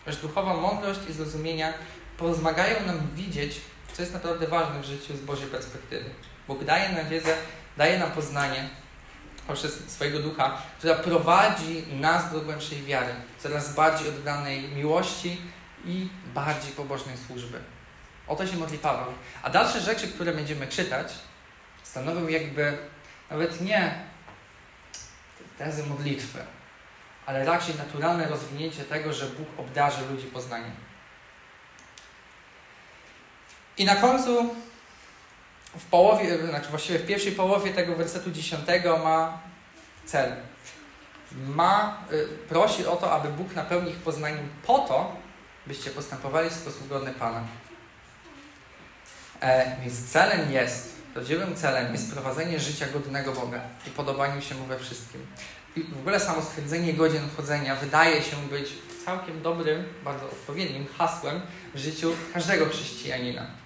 [SPEAKER 1] Że duchowa mądrość i zrozumienia pozmagają nam widzieć, co jest naprawdę ważne w życiu z Bożej perspektywy. Bóg daje nam wiedzę, daje nam poznanie, poprzez swojego ducha, która prowadzi nas do głębszej wiary, coraz bardziej oddanej miłości i bardziej pobożnej służby. O to się modli Paweł. A dalsze rzeczy, które będziemy czytać, stanowią jakby nawet nie tezy modlitwy, ale raczej naturalne rozwinięcie tego, że Bóg obdarzy ludzi poznaniem. I na końcu, w połowie, znaczy właściwie w pierwszej połowie tego wersetu dziesiątego ma cel. Ma, y, prosi o to, aby Bóg napełnił ich poznaniem po to, byście postępowali w sposób godny Pana. E, więc celem jest, prawdziwym celem jest prowadzenie życia godnego Boga i podobaniu się Mu we wszystkim. I w ogóle samo stwierdzenie godzien chodzenia wydaje się być całkiem dobrym, bardzo odpowiednim hasłem w życiu każdego chrześcijanina.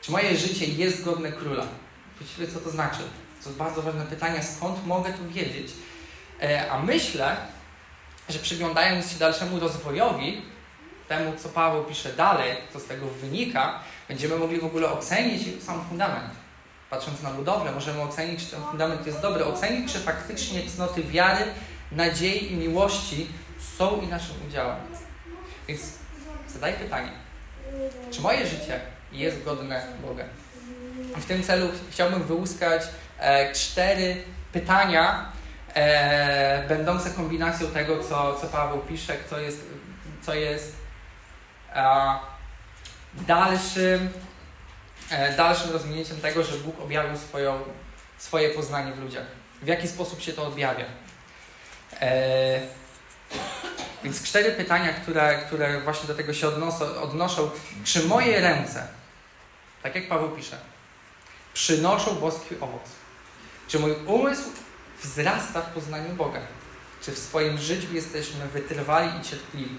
[SPEAKER 1] Czy moje życie jest godne króla? Właściwie co to znaczy? To bardzo ważne pytanie, skąd mogę to wiedzieć? E, a myślę, że przyglądając się dalszemu rozwojowi, temu co Paweł pisze dalej, co z tego wynika, będziemy mogli w ogóle ocenić sam fundament. Patrząc na budowlę, możemy ocenić, czy ten fundament jest dobry, ocenić, czy faktycznie cnoty wiary, nadziei i miłości są i naszym udziałem. Więc zadaj pytanie, czy moje życie jest godne Boga? W tym celu chciałbym wyłuskać e, cztery pytania, e, będące kombinacją tego, co, co Paweł pisze, co jest, co jest e, dalszym, dalszym rozwinięciem tego, że Bóg objawił swoją, swoje poznanie w ludziach. W jaki sposób się to objawia? E, więc cztery pytania, które, które właśnie do tego się odnoszą, odnoszą. Czy moje ręce, tak jak Paweł pisze, przynoszą boski owoc? Czy mój umysł wzrasta w poznaniu Boga? Czy w swoim życiu jesteśmy wytrwali i cierpliwi?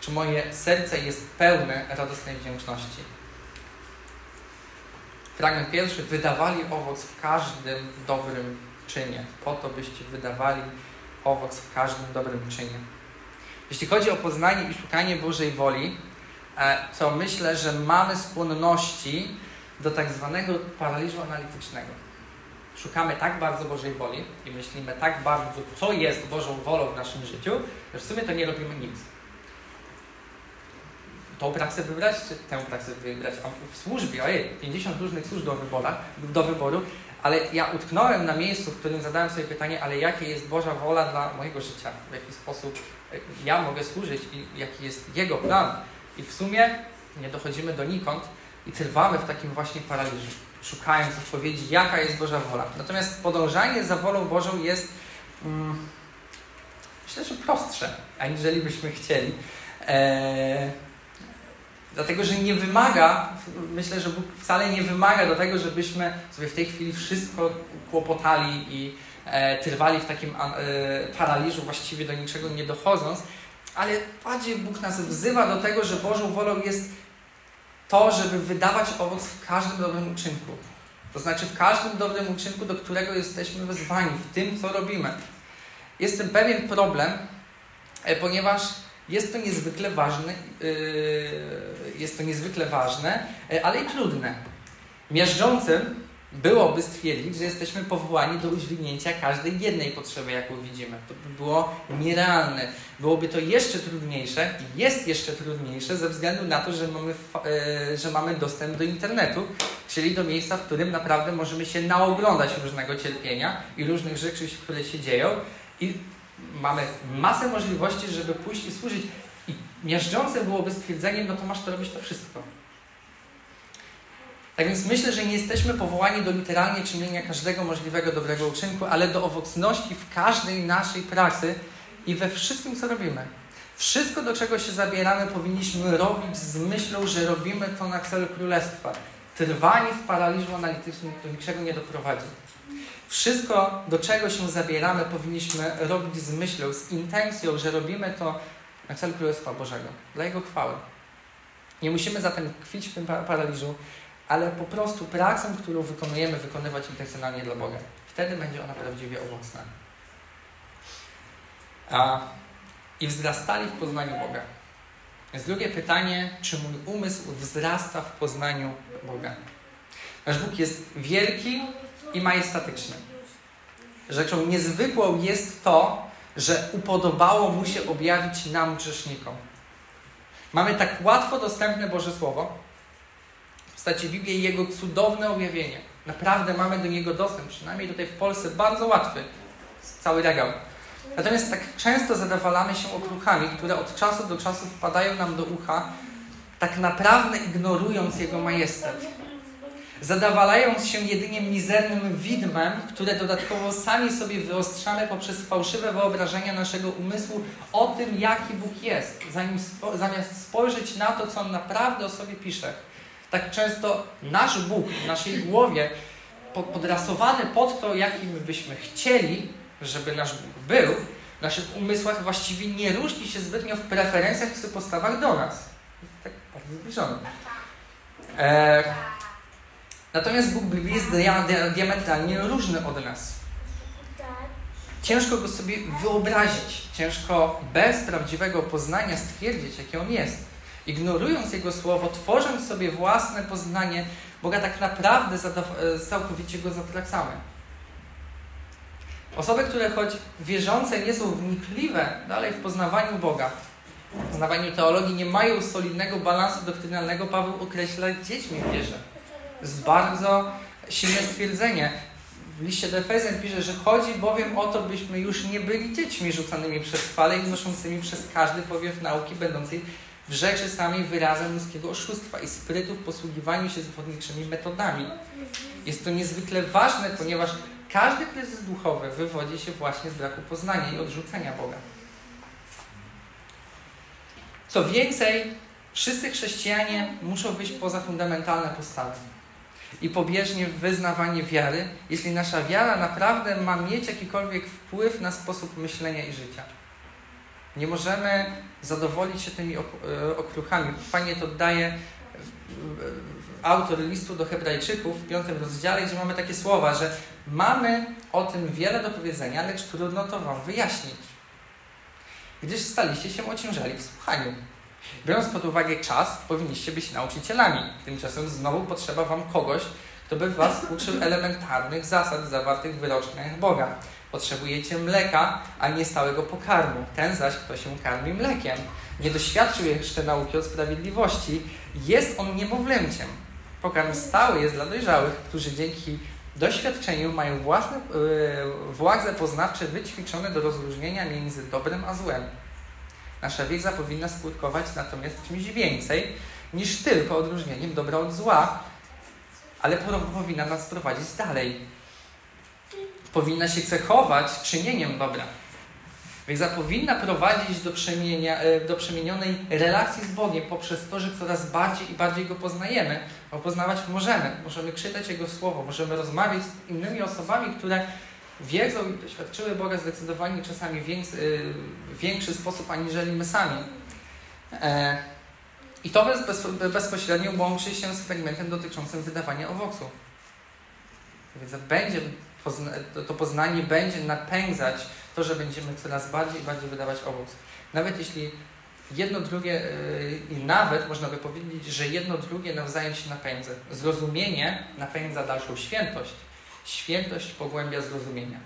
[SPEAKER 1] Czy moje serce jest pełne radosnej wdzięczności? Fragment pierwszy. Wydawali owoc w każdym dobrym czynie. Po to byście wydawali owoc w każdym dobrym czynie. Jeśli chodzi o poznanie i szukanie Bożej woli, to myślę, że mamy skłonności do tak zwanego paraliżu analitycznego. Szukamy tak bardzo Bożej woli i myślimy tak bardzo, co jest Bożą wolą w naszym życiu, że w sumie to nie robimy nic tą praksę wybrać, czy tę praksę wybrać. A w służbie, ojej, 50 różnych służb do, wyborach, do wyboru, ale ja utknąłem na miejscu, w którym zadałem sobie pytanie, ale jakie jest Boża wola dla mojego życia? W jaki sposób ja mogę służyć i jaki jest Jego plan? I w sumie nie dochodzimy donikąd i trwamy w takim właśnie paraliżu, szukając odpowiedzi, jaka jest Boża wola. Natomiast podążanie za wolą Bożą jest, mm, myślę, że prostsze, aniżeli byśmy chcieli. Eee, Dlatego, że nie wymaga, myślę, że Bóg wcale nie wymaga do tego, żebyśmy sobie w tej chwili wszystko kłopotali i e, trwali w takim e, paraliżu, właściwie do niczego nie dochodząc, ale bardziej Bóg nas wzywa do tego, że Bożą wolą jest to, żeby wydawać owoc w każdym dobrym uczynku. To znaczy w każdym dobrym uczynku, do którego jesteśmy wezwani, w tym, co robimy. Jest ten pewien problem, e, ponieważ jest to niezwykle ważne, yy, jest to niezwykle ważne, yy, ale i trudne. Miażdżącym byłoby stwierdzić, że jesteśmy powołani do udźwignięcia każdej jednej potrzeby, jaką widzimy. To by było nierealne. Byłoby to jeszcze trudniejsze i jest jeszcze trudniejsze ze względu na to, że mamy, yy, że mamy dostęp do internetu, czyli do miejsca, w którym naprawdę możemy się naoglądać różnego cierpienia i różnych rzeczy, które się dzieją. I mamy masę możliwości, żeby pójść i służyć. I miażdżące byłoby stwierdzeniem, no to masz to robić to wszystko. Tak więc myślę, że nie jesteśmy powołani do literalnie czynienia każdego możliwego dobrego uczynku, ale do owocności w każdej naszej pracy i we wszystkim, co robimy. Wszystko, do czego się zabieramy, powinniśmy robić z myślą, że robimy to na cel królestwa. Trwanie w paraliżu analitycznym do niczego nie doprowadzi. Wszystko, do czego się zabieramy, powinniśmy robić z myślą, z intencją, że robimy to na cel Królestwa Bożego, dla Jego chwały. Nie musimy zatem tkwić w tym paraliżu, ale po prostu pracę, którą wykonujemy, wykonywać intencjonalnie dla Boga. Wtedy będzie ona prawdziwie owocna. A, I wzrastali w poznaniu Boga. Więc drugie pytanie, czy mój umysł wzrasta w poznaniu Boga? Nasz Bóg jest wielki, i majestatyczny. rzeczą niezwykłą jest to, że upodobało mu się objawić nam, grzesznikom. Mamy tak łatwo dostępne Boże Słowo w postaci Biblii i Jego cudowne objawienie. Naprawdę mamy do niego dostęp, przynajmniej tutaj w Polsce bardzo łatwy. Cały regał. Natomiast tak często zadawalamy się okruchami, które od czasu do czasu wpadają nam do ucha, tak naprawdę ignorując Jego majestat. Zadawalając się jedynie mizernym widmem, które dodatkowo sami sobie wyostrzamy poprzez fałszywe wyobrażenia naszego umysłu o tym, jaki Bóg jest, zanim zamiast spojrzeć na to, co On naprawdę o sobie pisze. Tak często nasz Bóg w naszej głowie, podrasowany pod to, jakim byśmy chcieli, żeby nasz Bóg był, w naszych umysłach właściwie nie różni się zbytnio w preferencjach czy postawach do nas. Tak bardzo zbliżony. E, natomiast Bóg Biblii jest diametralnie różny od nas. Ciężko go sobie wyobrazić, ciężko bez prawdziwego poznania stwierdzić, jaki on jest. Ignorując Jego słowo, tworząc sobie własne poznanie Boga, tak naprawdę e, całkowicie go zatracamy. Osoby, które choć wierzące nie są wnikliwe dalej w poznawaniu Boga, w poznawaniu teologii, nie mają solidnego balansu doktrynalnego, Paweł określa dziećmi w wierze. To jest bardzo silne stwierdzenie. W liście do Efezjan pisze, że chodzi bowiem o to, byśmy już nie byli dziećmi rzucanymi przez fale i wnoszącymi przez każdy powiew nauki, będącej w rzeczy samej wyrazem ludzkiego oszustwa i sprytu w posługiwaniu się zwodniczymi metodami. Jest to niezwykle ważne, ponieważ każdy kryzys duchowy wywodzi się właśnie z braku poznania i odrzucenia Boga. Co więcej, wszyscy chrześcijanie muszą wyjść poza fundamentalne postawy i pobieżnie wyznawanie wiary, jeśli nasza wiara naprawdę ma mieć jakikolwiek wpływ na sposób myślenia i życia. Nie możemy zadowolić się tymi e, okruchami. Fajnie to daje autor listu do Hebrajczyków w piątym rozdziale, gdzie mamy takie słowa, że mamy o tym wiele do powiedzenia, lecz trudno to Wam wyjaśnić, gdyż staliście się ociężali w słuchaniu. Biorąc pod uwagę czas, powinniście być nauczycielami. Tymczasem znowu potrzeba Wam kogoś, kto by Was uczył elementarnych zasad zawartych w wyroczniach Boga. Potrzebujecie mleka, a nie stałego pokarmu. Ten zaś, kto się karmi mlekiem, nie doświadczył jeszcze nauki o sprawiedliwości, jest on niemowlęciem. Pokarm stały jest dla dojrzałych, którzy dzięki doświadczeniu mają własne yy, władze poznawcze wyćwiczone do rozróżnienia między dobrem a złem. Nasza wiedza powinna skutkować natomiast czymś więcej niż tylko odróżnieniem dobra od zła, ale powinna nas prowadzić dalej. Powinna się cechować czynieniem dobra. Wiedza powinna prowadzić do, przemienia, e, do przemienionej relacji z Bogiem poprzez to, że coraz bardziej i bardziej Go poznajemy, bo poznawać możemy. Możemy czytać Jego Słowo, możemy rozmawiać z innymi osobami, które wiedzą i doświadczyły Boga zdecydowanie czasami e, większy sposób aniżeli my sami. E, I to bez, bezpośrednio łączy się z fragmentem dotyczącym wydawania owoców. Wiedza będzie, to poznanie będzie napędzać to, że będziemy coraz bardziej i bardziej wydawać owoc. Nawet jeśli jedno drugie, yy, i nawet można by powiedzieć, że jedno drugie nawzajem się napędza. Zrozumienie napędza dalszą świętość. Świętość pogłębia zrozumienia.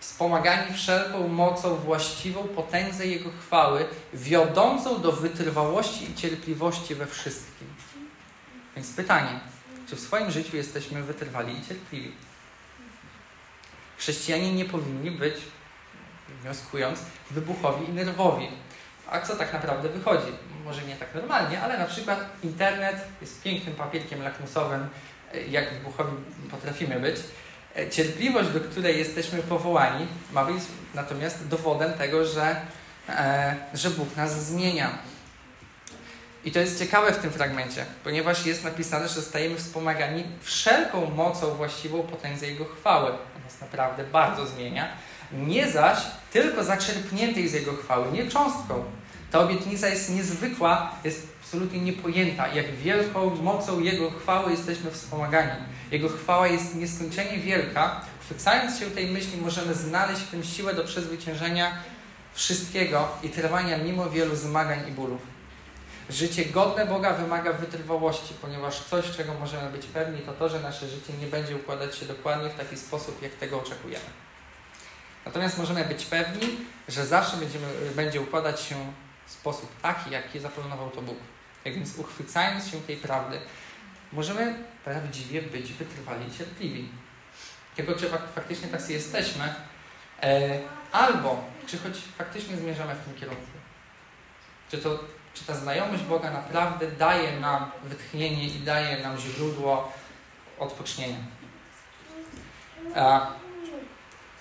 [SPEAKER 1] Wspomagani wszelką mocą właściwą potędze Jego chwały, wiodącą do wytrwałości i cierpliwości we wszystkim. Więc pytanie, czy w swoim życiu jesteśmy wytrwali i cierpliwi? Chrześcijanie nie powinni być, wnioskując, wybuchowi i nerwowi. A co tak naprawdę wychodzi? Może nie tak normalnie, ale na przykład internet jest pięknym papierkiem lakmusowym, jak wybuchowi potrafimy być. Cierpliwość, do której jesteśmy powołani, ma być natomiast dowodem tego, że, e, że Bóg nas zmienia. I to jest ciekawe w tym fragmencie, ponieważ jest napisane, że zostajemy wspomagani wszelką mocą właściwą potędze Jego chwały nas naprawdę bardzo zmienia, nie zaś tylko zaczerpniętej z Jego chwały, nie cząstką. Ta obietnica jest niezwykła, jest absolutnie niepojęta, jak wielką mocą Jego chwały jesteśmy wspomagani. Jego chwała jest nieskończenie wielka. Chwycając się tej myśli, możemy znaleźć w tym siłę do przezwyciężenia wszystkiego i trwania mimo wielu zmagań i bólów. Życie godne Boga wymaga wytrwałości, ponieważ coś, czego możemy być pewni, to to, że nasze życie nie będzie układać się dokładnie w taki sposób, jak tego oczekujemy. Natomiast możemy być pewni, że zawsze będziemy, będzie układać się w sposób taki, jaki zaplanował to Bóg. Tak więc uchwycając się tej prawdy, możemy prawdziwie być wytrwali cierpliwi. Tylko czy faktycznie tacy jesteśmy, e, albo czy choć faktycznie zmierzamy w tym kierunku. Czy, to, czy ta znajomość Boga naprawdę daje nam wytchnienie i daje nam źródło odpocznienia.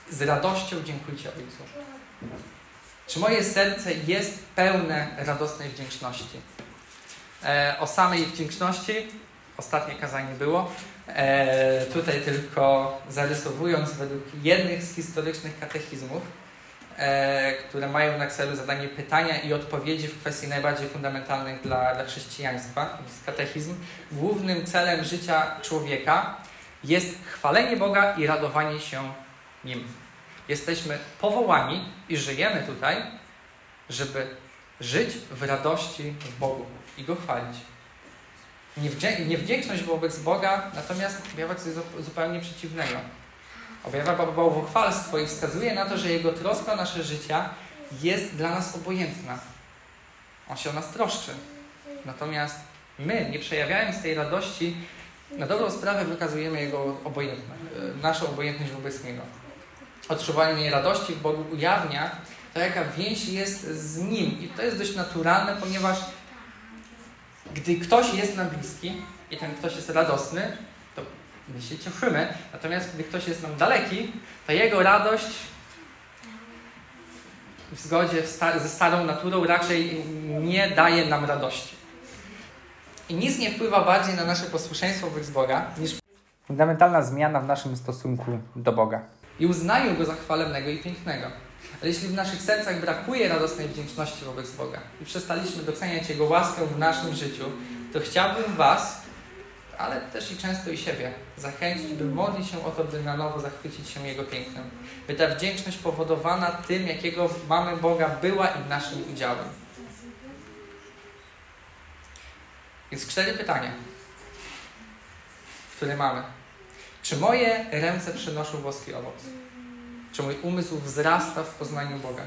[SPEAKER 1] z radością dziękujcie Ojcu. Czy moje serce jest pełne radosnej wdzięczności? E, o samej wdzięczności ostatnie kazanie było. E, tutaj tylko zarysowując według jednych z historycznych katechizmów, które mają na celu zadanie pytania i odpowiedzi w kwestii najbardziej fundamentalnych dla, dla chrześcijaństwa, jest katechizm, głównym celem życia człowieka jest chwalenie Boga i radowanie się Nim. Jesteśmy powołani i żyjemy tutaj, żeby żyć w radości w Bogu i Go chwalić. Niewdzięczność wobec Boga natomiast objawia coś zupełnie przeciwnego. Objawia bałwochwalstwo i wskazuje na to, że Jego troska o nasze życia jest dla nas obojętna. On się o nas troszczy. Natomiast my, nie przejawiając tej radości, na dobrą sprawę wykazujemy Jego obojętność, e, naszą obojętność wobec Niego. Odczuwanie radości w Bogu ujawnia to, jaka więź jest z Nim. I to jest dość naturalne, ponieważ gdy ktoś jest nam bliski i ten ktoś jest radosny, my się cieszymy. Natomiast gdy ktoś jest nam daleki, to jego radość w zgodzie ze starą naturą raczej nie daje nam radości. I nic nie wpływa bardziej na nasze posłuszeństwo wobec Boga niż fundamentalna zmiana w naszym stosunku do Boga. I uznają Go za chwalebnego i pięknego. Ale jeśli w naszych sercach brakuje radosnej wdzięczności wobec Boga i przestaliśmy doceniać Jego łaskę w naszym życiu, to chciałbym Was, ale też i często i siebie, zachęcić, by modlić się o to, by na nowo zachwycić się Jego pięknem. By ta wdzięczność powodowana tym, jakiego mamy Boga, była i naszym udziałem. Więc cztery pytania, które mamy. Czy moje ręce przynoszą boski owoc? Czy mój umysł wzrasta w poznaniu Boga?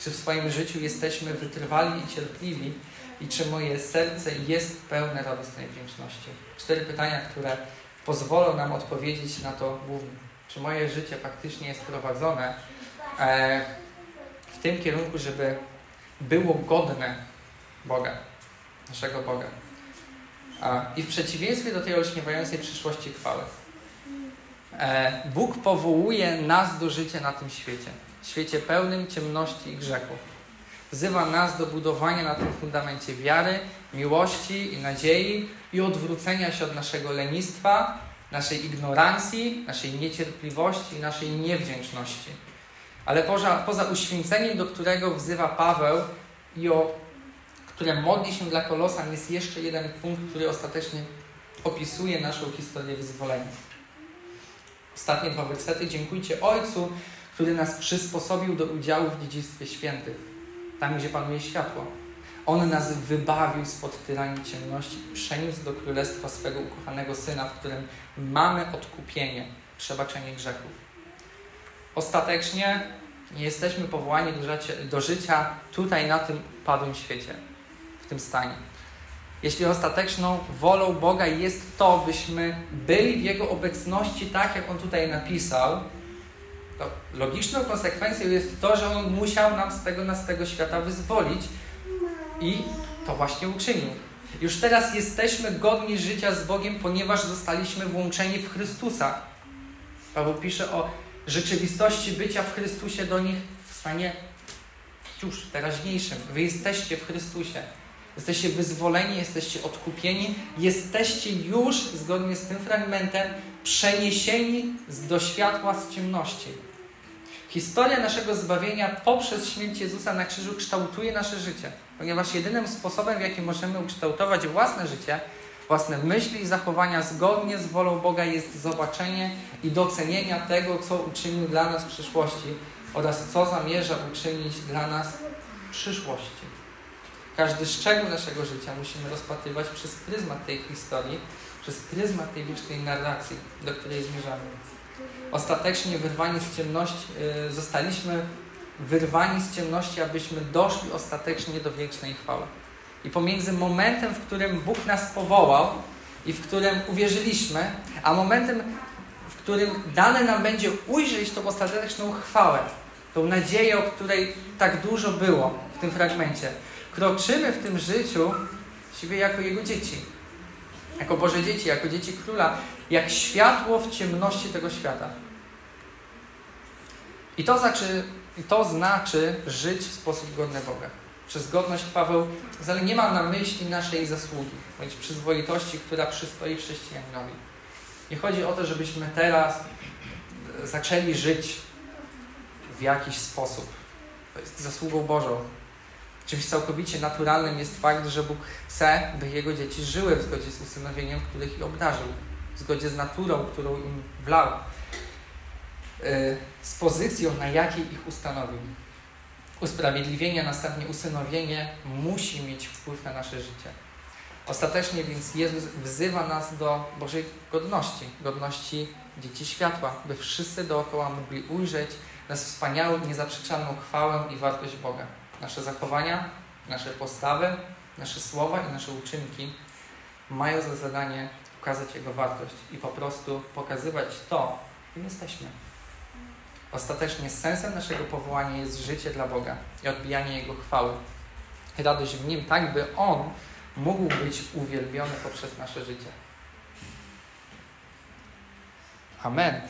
[SPEAKER 1] Czy w swoim życiu jesteśmy wytrwali i cierpliwi? I czy moje serce jest pełne radosnej wdzięczności? Cztery pytania, które pozwolą nam odpowiedzieć na to głównie. Czy moje życie faktycznie jest prowadzone e, w tym kierunku, żeby było godne Boga, naszego Boga? I w przeciwieństwie do tej olśniewającej przyszłości chwały. E, Bóg powołuje nas do życia na tym świecie. Świecie pełnym ciemności i grzechu. Wzywa nas do budowania na tym fundamencie wiary, miłości i nadziei i odwrócenia się od naszego lenistwa, naszej ignorancji, naszej niecierpliwości i naszej niewdzięczności. Ale poza, poza uświęceniem, do którego wzywa Paweł i o które modli się dla Kolosan, jest jeszcze jeden punkt, który ostatecznie opisuje naszą historię wyzwolenia. Ostatnie dwa wersety. Dziękujcie Ojcu, który nas przysposobił do udziału w dziedzictwie świętych, tam gdzie panuje światło. On nas wybawił spod tyranii ciemności przeniósł do królestwa swego ukochanego Syna, w którym mamy odkupienie, przebaczenie grzechów. Ostatecznie nie jesteśmy powołani do życia, do życia tutaj na tym padłym świecie, w tym stanie. Jeśli ostateczną wolą Boga jest to, byśmy byli w Jego obecności tak, jak On tutaj napisał, logiczną konsekwencją jest to, że On musiał nam z tego, nas z tego świata wyzwolić i to właśnie uczynił. Już teraz jesteśmy godni życia z Bogiem, ponieważ zostaliśmy włączeni w Chrystusa. Paweł pisze o rzeczywistości bycia w Chrystusie do nich w stanie już teraźniejszym. Wy jesteście w Chrystusie. Jesteście wyzwoleni, jesteście odkupieni, jesteście już, zgodnie z tym fragmentem, przeniesieni do światła z ciemności. Historia naszego zbawienia poprzez śmierć Jezusa na krzyżu kształtuje nasze życie, ponieważ jedynym sposobem, w jaki możemy ukształtować własne życie, własne myśli i zachowania zgodnie z wolą Boga jest zobaczenie i docenienia tego, co uczynił dla nas w przyszłości oraz co zamierza uczynić dla nas w przyszłości. Każdy szczegół naszego życia musimy rozpatrywać przez pryzmat tej historii, przez pryzmat tej wiecznej narracji, do której zmierzamy. Ostatecznie wyrwani z ciemności, yy, zostaliśmy wyrwani z ciemności, abyśmy doszli ostatecznie do wiecznej chwały. I pomiędzy momentem, w którym Bóg nas powołał i w którym uwierzyliśmy, a momentem, w którym dane nam będzie ujrzeć tą ostateczną chwałę, tą nadzieję, o której tak dużo było w tym fragmencie, kroczymy w tym życiu siebie jako Jego dzieci. Jako Boże dzieci, jako dzieci Króla, jak światło w ciemności tego świata. I to znaczy, to znaczy żyć w sposób godny Boga. Przez godność Paweł wcale nie ma na myśli naszej zasługi, bądź przyzwoitości, która przystoi chrześcijaninowi. Nie chodzi o to, żebyśmy teraz zaczęli żyć w jakiś sposób. To jest zasługą Bożą. Czymś całkowicie naturalnym jest fakt, że Bóg chce, by Jego dzieci żyły w zgodzie z usynowieniem, których ich obdarzył, w zgodzie z naturą, którą im wlał, y, z pozycją, na jakiej ich ustanowił. Usprawiedliwienie, następnie usynowienie musi mieć wpływ na nasze życie. Ostatecznie więc Jezus wzywa nas do Bożej godności, godności dzieci światła, by wszyscy dookoła mogli ujrzeć nas wspaniałą, niezaprzeczalną chwałę i wartość Boga. Nasze zachowania, nasze postawy, nasze słowa i nasze uczynki mają za zadanie pokazać Jego wartość i po prostu pokazywać to, kim jesteśmy. Ostatecznie sensem naszego powołania jest życie dla Boga i odbijanie Jego chwały. Radość w Nim, tak by On mógł być uwielbiony poprzez nasze życie. Amen.